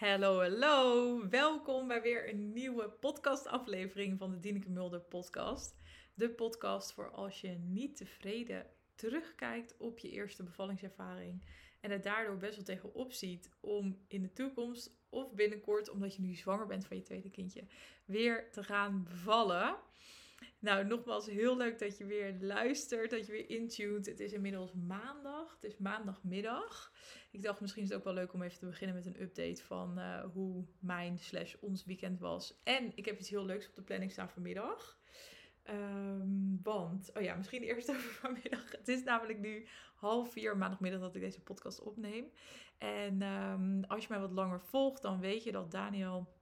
Hallo, hallo. Welkom bij weer een nieuwe podcastaflevering van de Dieneke Mulder podcast. De podcast voor als je niet tevreden terugkijkt op je eerste bevallingservaring en het daardoor best wel tegenop ziet om in de toekomst of binnenkort, omdat je nu zwanger bent van je tweede kindje, weer te gaan bevallen. Nou, nogmaals, heel leuk dat je weer luistert, dat je weer intuned. Het is inmiddels maandag, het is maandagmiddag. Ik dacht, misschien is het ook wel leuk om even te beginnen met een update van uh, hoe mijn slash ons weekend was. En ik heb iets heel leuks op de planning staan vanmiddag. Um, want, oh ja, misschien eerst over vanmiddag. Het is namelijk nu half vier maandagmiddag dat ik deze podcast opneem. En um, als je mij wat langer volgt, dan weet je dat Daniel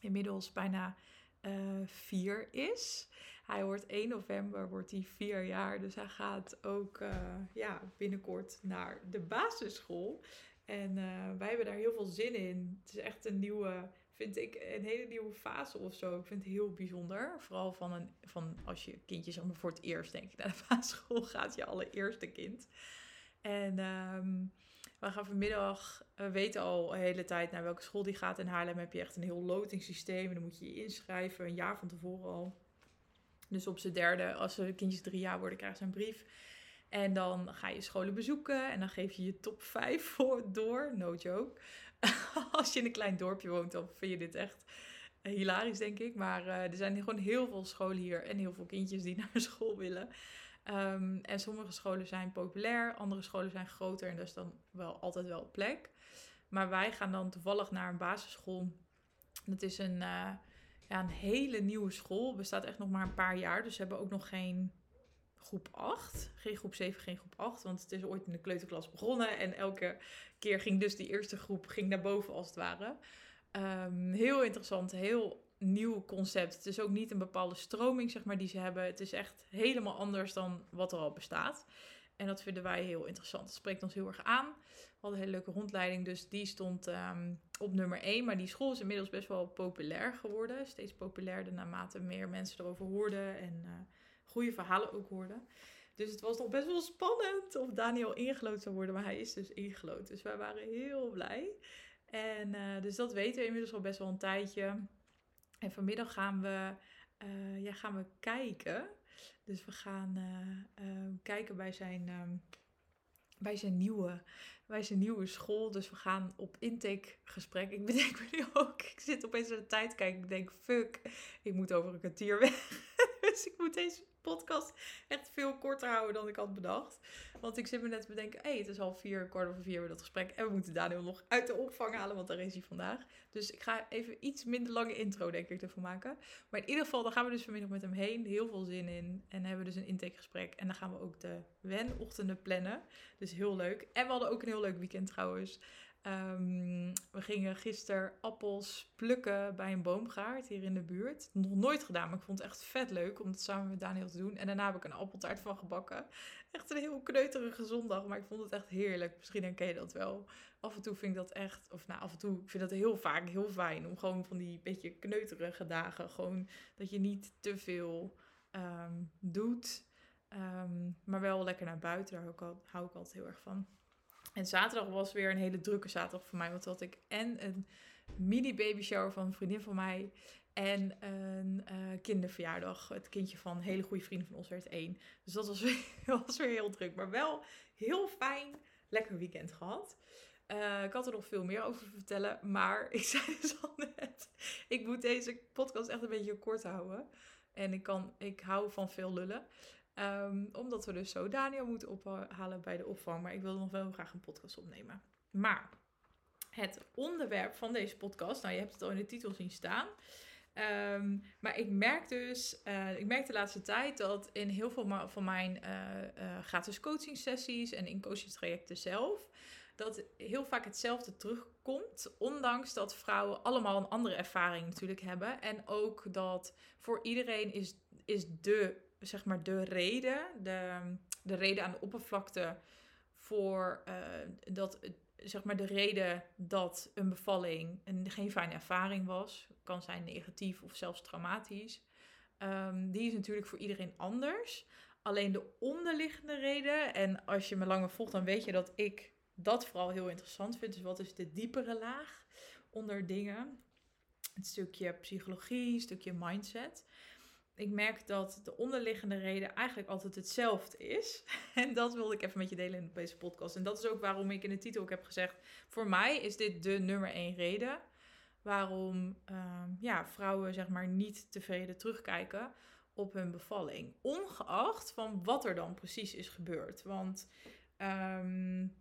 inmiddels bijna uh, vier is. Hij wordt 1 november, wordt hij vier jaar. Dus hij gaat ook uh, ja, binnenkort naar de basisschool. En uh, wij hebben daar heel veel zin in. Het is echt een nieuwe, vind ik, een hele nieuwe fase of zo. Ik vind het heel bijzonder. Vooral van, een, van als je kindjes zeg voor het eerst, denk ik, naar de basisschool gaat, je allereerste kind. En um, we gaan vanmiddag, we weten al een hele tijd naar welke school die gaat. In Haarlem heb je echt een heel lotingssysteem. En dan moet je je inschrijven, een jaar van tevoren al. Dus op zijn derde, als ze kindjes drie jaar worden, krijgen ze een brief. En dan ga je scholen bezoeken en dan geef je je top 5 voor, door. No joke. Als je in een klein dorpje woont, dan vind je dit echt hilarisch, denk ik. Maar uh, er zijn gewoon heel veel scholen hier en heel veel kindjes die naar school willen. Um, en sommige scholen zijn populair, andere scholen zijn groter en dat is dan wel altijd wel plek. Maar wij gaan dan toevallig naar een basisschool. Dat is een, uh, ja, een hele nieuwe school. Bestaat echt nog maar een paar jaar. Dus ze hebben ook nog geen groep 8. Geen groep 7, geen groep 8. Want het is ooit in de kleuterklas begonnen. En elke keer ging dus die eerste groep ging naar boven als het ware. Um, heel interessant, heel nieuw concept. Het is ook niet een bepaalde stroming zeg maar, die ze hebben. Het is echt helemaal anders dan wat er al bestaat. En dat vinden wij heel interessant. Dat spreekt ons heel erg aan. We hadden een hele leuke rondleiding, dus die stond um, op nummer 1. Maar die school is inmiddels best wel populair geworden. Steeds populairder naarmate meer mensen erover hoorden en uh, goede verhalen ook hoorden. Dus het was nog best wel spannend of Daniel ingelood zou worden. Maar hij is dus ingelood. Dus wij waren heel blij. En uh, dus dat weten we inmiddels al best wel een tijdje. En vanmiddag gaan we, uh, ja, gaan we kijken. Dus we gaan uh, uh, kijken bij zijn, um, bij, zijn nieuwe, bij zijn nieuwe school. Dus we gaan op intakegesprek. Ik bedenk me nu ook, ik zit opeens naar de tijd kijken. Ik denk, fuck, ik moet over een kwartier weg. dus ik moet deze podcast echt veel korter houden dan ik had bedacht. Want ik zit me net te bedenken, hé, hey, het is al vier, kwart over vier, we dat gesprek. En we moeten Daniel nog uit de opvang halen, want daar is hij vandaag. Dus ik ga even iets minder lange intro, denk ik, ervoor maken. Maar in ieder geval, dan gaan we dus vanmiddag met hem heen. Heel veel zin in. En hebben we dus een intakegesprek. En dan gaan we ook de wenochtenden plannen. Dus heel leuk. En we hadden ook een heel leuk weekend trouwens. Um, we gingen gisteren appels plukken bij een boomgaard hier in de buurt. Nog nooit gedaan, maar ik vond het echt vet leuk om het samen met Daniel te doen. En daarna heb ik een appeltaart van gebakken. Echt een heel kneuterige zondag, maar ik vond het echt heerlijk. Misschien herken je dat wel. Af en toe vind ik dat echt, of nou af en toe, ik vind dat heel vaak heel fijn. Om gewoon van die beetje kneuterige dagen, gewoon dat je niet te veel um, doet. Um, maar wel lekker naar buiten, daar hou ik, al, hou ik altijd heel erg van. En zaterdag was weer een hele drukke zaterdag voor mij. Want had ik en een mini baby shower van een vriendin van mij. En een uh, kinderverjaardag. Het kindje van een hele goede vriend van ons werd één. Dus dat was weer, weer heel druk. Maar wel heel fijn. Lekker weekend gehad. Uh, ik had er nog veel meer over te vertellen. Maar ik zei dus al net. Ik moet deze podcast echt een beetje kort houden. En ik, kan, ik hou van veel lullen. Um, omdat we dus zo Daniel moeten ophalen bij de opvang. Maar ik wilde nog wel graag een podcast opnemen. Maar het onderwerp van deze podcast, nou je hebt het al in de titel zien staan. Um, maar ik merk dus, uh, ik merk de laatste tijd dat in heel veel van mijn uh, uh, gratis coaching sessies en in coachingstrajecten zelf, dat heel vaak hetzelfde terugkomt. Ondanks dat vrouwen allemaal een andere ervaring natuurlijk hebben. En ook dat voor iedereen is, is de zeg maar de reden, de, de reden aan de oppervlakte voor uh, dat, zeg maar de reden dat een bevalling een, geen fijne ervaring was, kan zijn negatief of zelfs traumatisch, um, die is natuurlijk voor iedereen anders. Alleen de onderliggende reden, en als je me langer volgt, dan weet je dat ik dat vooral heel interessant vind. Dus wat is de diepere laag? onder dingen. Het stukje psychologie, het stukje mindset. Ik merk dat de onderliggende reden eigenlijk altijd hetzelfde is. En dat wilde ik even met je delen in deze podcast. En dat is ook waarom ik in de titel heb gezegd: voor mij is dit de nummer één reden waarom ehm, ja, vrouwen zeg maar niet tevreden terugkijken op hun bevalling. Ongeacht van wat er dan precies is gebeurd. Want um,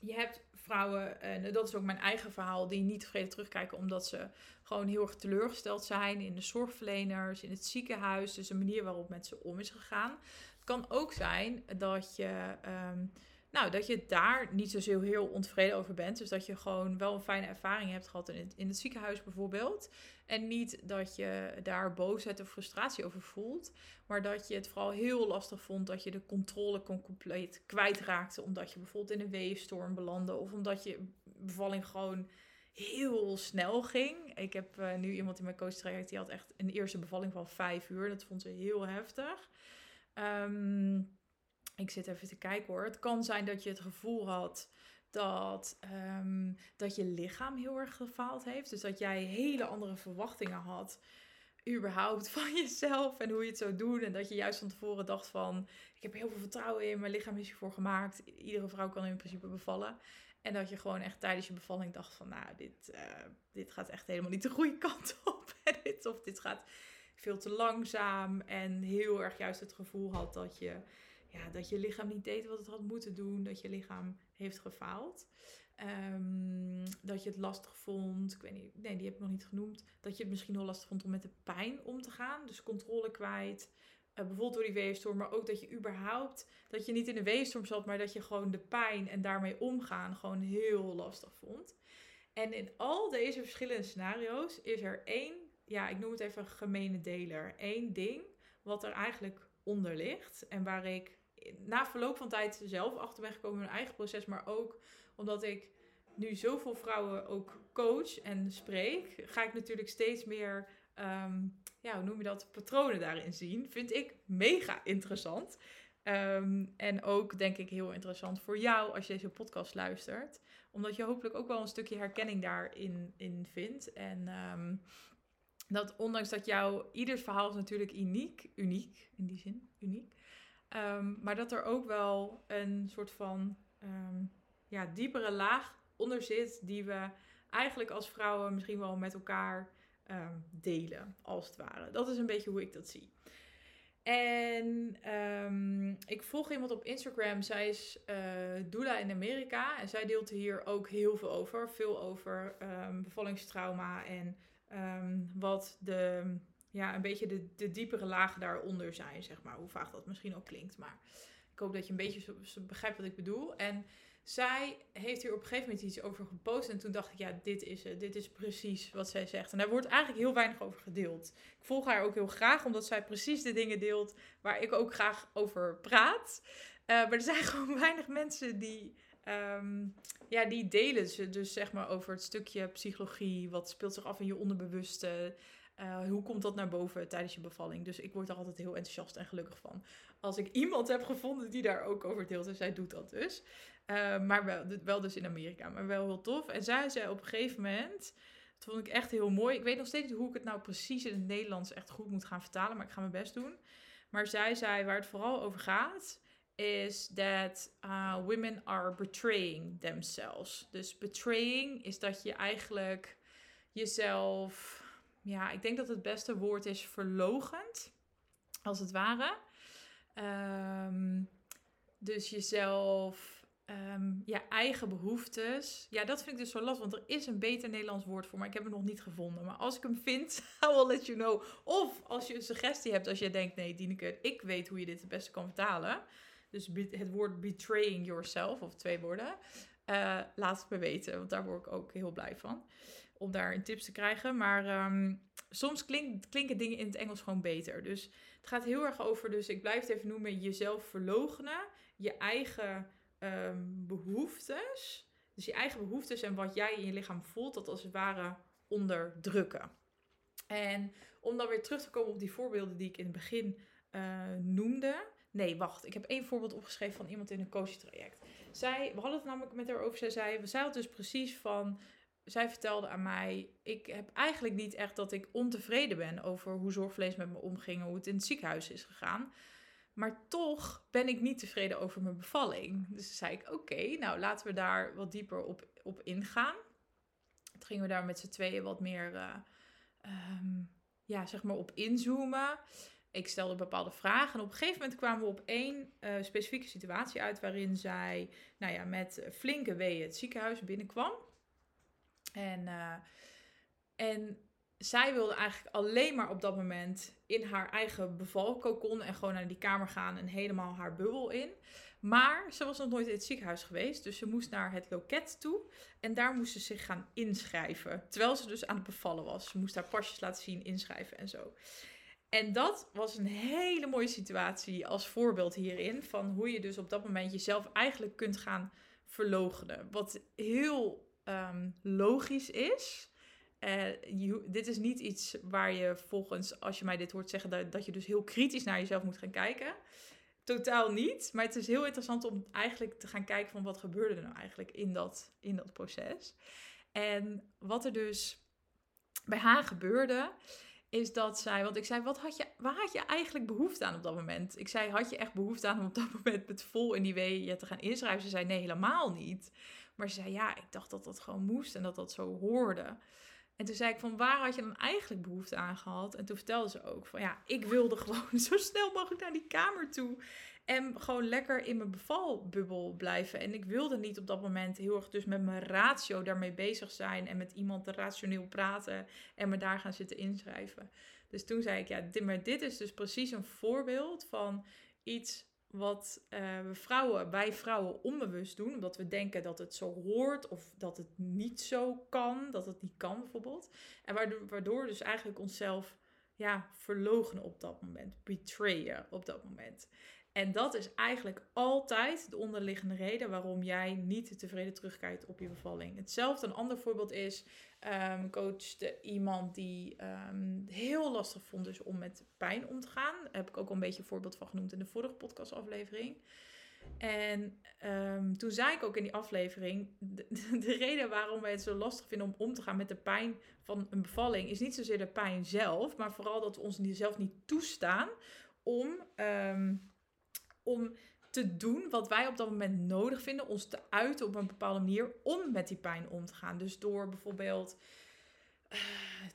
je hebt vrouwen, en dat is ook mijn eigen verhaal, die niet tevreden terugkijken omdat ze gewoon heel erg teleurgesteld zijn in de zorgverleners, in het ziekenhuis, dus de manier waarop met ze om is gegaan. Het kan ook zijn dat je um, nou, dat je daar niet zo heel ontevreden over bent. Dus dat je gewoon wel een fijne ervaring hebt gehad in het, ziekenhuis bijvoorbeeld. En niet dat je daar boosheid of frustratie over voelt. Maar dat je het vooral heel lastig vond dat je de controle kon compleet kwijtraakte. Omdat je bijvoorbeeld in een weefstorm belandde. Of omdat je bevalling gewoon heel snel ging. Ik heb uh, nu iemand in mijn coach traject die had echt een eerste bevalling van vijf uur. Dat vond ze heel heftig. Um, ik zit even te kijken hoor. Het kan zijn dat je het gevoel had dat, um, dat je lichaam heel erg gefaald heeft. Dus dat jij hele andere verwachtingen had überhaupt van jezelf en hoe je het zou doen. En dat je juist van tevoren dacht van, ik heb heel veel vertrouwen in, mijn lichaam is hiervoor gemaakt. Iedere vrouw kan in principe bevallen. En dat je gewoon echt tijdens je bevalling dacht van, nou, dit, uh, dit gaat echt helemaal niet de goede kant op. of dit gaat veel te langzaam. En heel erg juist het gevoel had dat je ja, dat je lichaam niet deed wat het had moeten doen. Dat je lichaam heeft gefaald. Um, dat je het lastig vond. Ik weet niet, nee, die heb ik nog niet genoemd. Dat je het misschien wel lastig vond om met de pijn om te gaan. Dus controle kwijt. Uh, bijvoorbeeld door die weeënstorm. Maar ook dat je überhaupt, dat je niet in de weeënstorm zat, maar dat je gewoon de pijn en daarmee omgaan gewoon heel lastig vond. En in al deze verschillende scenario's is er één, ja, ik noem het even gemene deler. Eén ding wat er eigenlijk onder ligt. En waar ik na verloop van tijd zelf achter ben gekomen in mijn eigen proces, maar ook omdat ik nu zoveel vrouwen ook coach en spreek, ga ik natuurlijk steeds meer, um, ja, hoe noem je dat, patronen daarin zien. Vind ik mega interessant. Um, en ook denk ik heel interessant voor jou als je deze podcast luistert. Omdat je hopelijk ook wel een stukje herkenning daarin in vindt. En um, dat ondanks dat jouw, ieders verhaal is natuurlijk uniek, uniek in die zin, uniek. Um, maar dat er ook wel een soort van um, ja, diepere laag onder zit, die we eigenlijk als vrouwen misschien wel met elkaar um, delen, als het ware. Dat is een beetje hoe ik dat zie. En ik volg iemand op Instagram, zij is uh, doula in Amerika en zij deelt hier ook heel veel over. Veel over bevallingstrauma en wat de ja, een beetje de, de diepere lagen daaronder zijn, zeg maar. Hoe vaak dat misschien ook klinkt. Maar ik hoop dat je een beetje begrijpt wat ik bedoel. En zij heeft hier op een gegeven moment iets over gepost. En toen dacht ik, ja, dit is het. Dit is precies wat zij zegt. En daar wordt eigenlijk heel weinig over gedeeld. Ik volg haar ook heel graag, omdat zij precies de dingen deelt waar ik ook graag over praat. Uh, maar er zijn gewoon weinig mensen die, um, ja, die delen ze. Dus zeg maar over het stukje psychologie. Wat speelt zich af in je onderbewuste. Uh, hoe komt dat naar boven tijdens je bevalling? Dus ik word er altijd heel enthousiast en gelukkig van. Als ik iemand heb gevonden die daar ook over deelt. En zij doet dat dus. Uh, maar wel, wel dus in Amerika. Maar wel heel tof. En zij zei op een gegeven moment... Dat vond ik echt heel mooi. Ik weet nog steeds niet hoe ik het nou precies in het Nederlands echt goed moet gaan vertalen. Maar ik ga mijn best doen. Maar zij zei waar het vooral over gaat... Is that uh, women are betraying themselves. Dus betraying is dat je eigenlijk jezelf ja, ik denk dat het beste woord is verlogend, als het ware. Um, dus jezelf, um, je eigen behoeftes. Ja, dat vind ik dus zo lastig, want er is een beter Nederlands woord voor, maar ik heb het nog niet gevonden. Maar als ik hem vind, I will let you know. Of als je een suggestie hebt, als je denkt, nee, Dieneke, ik weet hoe je dit het beste kan vertalen. Dus het woord betraying yourself, of twee woorden. Uh, laat het me weten, want daar word ik ook heel blij van om daar een tips te krijgen. Maar um, soms klink, klinken dingen in het Engels gewoon beter. Dus het gaat heel erg over, dus ik blijf het even noemen, jezelf verlogenen. Je eigen um, behoeftes. Dus je eigen behoeftes en wat jij in je lichaam voelt, dat als het ware onderdrukken. En om dan weer terug te komen op die voorbeelden die ik in het begin uh, noemde. Nee, wacht. Ik heb één voorbeeld opgeschreven van iemand in een coachtraject. Zij, we hadden het namelijk met haar over. Zij zei, we zei dus precies van zij vertelde aan mij, ik heb eigenlijk niet echt dat ik ontevreden ben over hoe zorgvlees met me omging, hoe het in het ziekenhuis is gegaan. Maar toch ben ik niet tevreden over mijn bevalling. Dus zei ik, oké, nou laten we daar wat dieper op, op ingaan. Toen gingen we daar met z'n tweeën wat meer, uh, um, ja, zeg maar op inzoomen. Ik stelde bepaalde vragen en op een gegeven moment kwamen we op één uh, specifieke situatie uit waarin zij, nou ja, met flinke weeën het ziekenhuis binnenkwam. En, uh, en zij wilde eigenlijk alleen maar op dat moment in haar eigen bevalkokon en gewoon naar die kamer gaan en helemaal haar bubbel in. Maar ze was nog nooit in het ziekenhuis geweest, dus ze moest naar het loket toe en daar moest ze zich gaan inschrijven. Terwijl ze dus aan het bevallen was. Ze moest haar pasjes laten zien, inschrijven en zo. En dat was een hele mooie situatie als voorbeeld hierin van hoe je dus op dat moment jezelf eigenlijk kunt gaan verlogenen. Wat heel um, logisch is. Uh, dit is niet iets waar je volgens, als je mij dit hoort zeggen, dat, dat je dus heel kritisch naar jezelf moet gaan kijken. Totaal niet. Maar het is heel interessant om eigenlijk te gaan kijken van wat gebeurde er nou eigenlijk in dat, in dat proces. En wat er dus bij haar gebeurde, is dat zij, want ik zei, wat had je, waar had je eigenlijk behoefte aan op dat moment? Ik zei, had je echt behoefte aan om op dat moment met vol in die wee te gaan inschrijven? Ze zei, nee, helemaal niet. Maar ze zei, ja, ik dacht dat dat gewoon moest en dat dat zo hoorde. En toen zei ik van waar had je dan eigenlijk behoefte aan gehad? En toen vertelde ze ook van ja, ik wilde gewoon zo snel mogelijk naar die kamer toe. En gewoon lekker in mijn bevalbubbel blijven. En ik wilde niet op dat moment heel erg dus met mijn ratio daarmee bezig zijn. En met iemand rationeel praten. En me daar gaan zitten inschrijven. Dus toen zei ik ja, dit, maar dit is dus precies een voorbeeld van iets wat we vrouwen, wij vrouwen onbewust doen, omdat we denken dat het zo hoort of dat het niet zo kan, dat het niet kan bijvoorbeeld. En waardoor, waardoor dus eigenlijk onszelf ja, verlogenen op dat moment, betrayen op dat moment. En dat is eigenlijk altijd de onderliggende reden waarom jij niet tevreden terugkijkt op je bevalling. Hetzelfde, een ander voorbeeld is, um, coachte iemand die um, heel lastig vond dus om met pijn om te gaan. Daar heb ik ook al een beetje een voorbeeld van genoemd in de vorige podcastaflevering. En um, toen zei ik ook in die aflevering, de, de, reden waarom wij het zo lastig vinden om om te gaan met de pijn van een bevalling, is niet zozeer de pijn zelf, maar vooral dat we ons zelf niet toestaan om om te doen wat wij op dat moment nodig vinden, ons te uiten op een bepaalde manier om met die pijn om te gaan. Dus door bijvoorbeeld uh,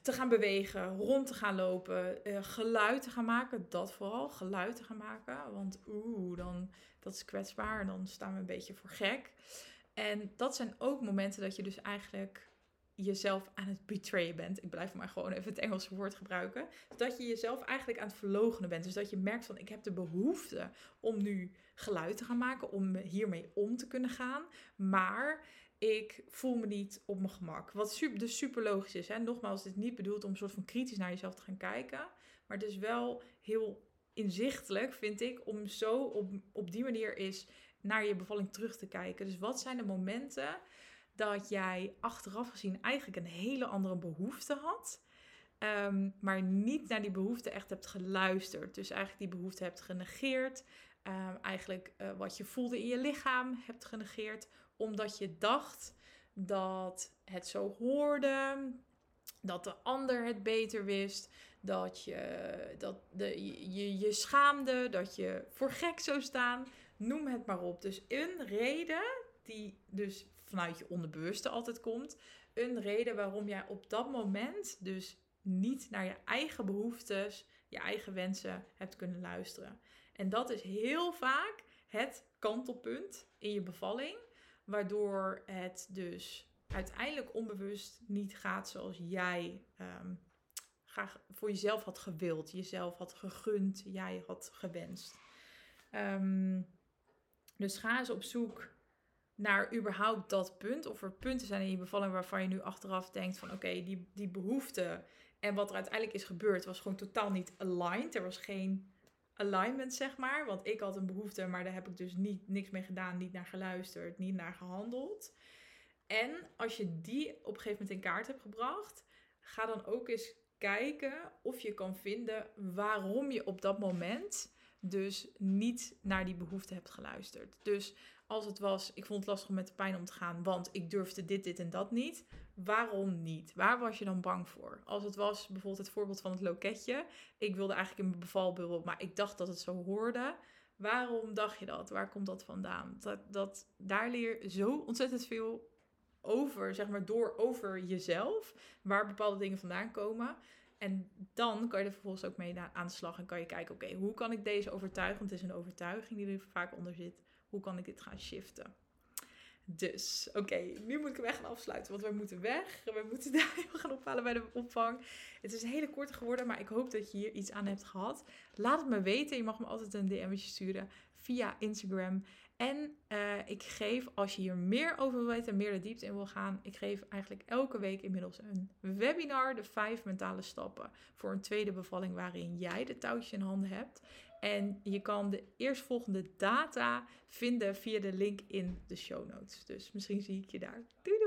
te gaan bewegen, rond te gaan lopen, uh, geluid te gaan maken, dat vooral, geluid te gaan maken, want oeh, dan dat is kwetsbaar, dan staan we een beetje voor gek. En dat zijn ook momenten dat je dus eigenlijk jezelf aan het betrayen bent. Ik blijf maar gewoon even het Engelse woord gebruiken. Dat je jezelf eigenlijk aan het verlogenen bent. Dus dat je merkt van ik heb de behoefte om nu geluid te gaan maken, om hiermee om te kunnen gaan. Maar ik voel me niet op mijn gemak. Wat super, dus super logisch is. Hè? Nogmaals, het is niet bedoeld om een soort van kritisch naar jezelf te gaan kijken. Maar het is wel heel inzichtelijk, vind ik, om zo op, op die manier is naar je bevalling terug te kijken. Dus wat zijn de momenten dat jij achteraf gezien eigenlijk een hele andere behoefte had. Ehm, maar niet naar die behoefte echt hebt geluisterd. Dus eigenlijk die behoefte hebt genegeerd. Um, eigenlijk uh, wat je voelde in je lichaam hebt genegeerd. Omdat je dacht dat het zo hoorde. Dat de ander het beter wist. Dat je, dat de, je, je schaamde. Dat je voor gek zou staan. Noem het maar op. Dus een reden die dus vanuit je onderbewuste altijd komt. Een reden waarom jij op dat moment dus niet naar je eigen behoeftes, je eigen wensen hebt kunnen luisteren. En dat is heel vaak het kantelpunt in je bevalling, waardoor het dus uiteindelijk onbewust niet gaat zoals jij um, graag voor jezelf had gewild, jezelf had gegund, jij had gewenst. Um, dus ga eens op zoek naar überhaupt dat punt. Of er punten zijn in je bevalling waarvan je nu achteraf denkt van oké, die, die behoefte en wat er uiteindelijk is gebeurd was gewoon totaal niet aligned. Er was geen alignment, zeg maar. Want ik had een behoefte, maar daar heb ik dus niet, niks mee gedaan, niet naar geluisterd, niet naar gehandeld. En als je die op een gegeven moment in kaart hebt gebracht, ga dan ook eens kijken of je kan vinden waarom je op dat moment dus niet naar die behoefte hebt geluisterd. Dus als het was, ik vond het lastig om met de pijn om te gaan, want ik durfde dit, dit en dat niet. Waarom niet? Waar was je dan bang voor? Als het was bijvoorbeeld het voorbeeld van het loketje. Ik wilde eigenlijk in mijn bevalbubbel, maar ik dacht dat het zo hoorde. Waarom dacht je dat? Waar komt dat vandaan? Dat, dat, daar leer je zo ontzettend veel over, zeg maar, door over jezelf. Waar bepaalde dingen vandaan komen. En dan kan je er vervolgens ook mee aan de slag en kan je kijken, oké, hoe kan ik deze overtuiging, want het is een overtuiging die er vaak onder zit, hoe kan ik dit gaan shiften? Dus, oké, nu moet ik hem gaan afsluiten, want we moeten weg. We moeten daar gaan ophalen bij de opvang. Het is een hele korte geworden, maar ik hoop dat je hier iets aan hebt gehad. Laat het me weten. Je mag me altijd een DM'tje sturen via Instagram. En uh, ik geef, als je hier meer over wil weten en meer de diepte in wil gaan, ik geef eigenlijk elke week inmiddels een webinar, de vijf mentale stappen voor een tweede bevalling waarin jij de touwtjes in handen hebt. En je kan de eerstvolgende data vinden via de link in de show notes. Dus misschien zie ik je daar. Doei!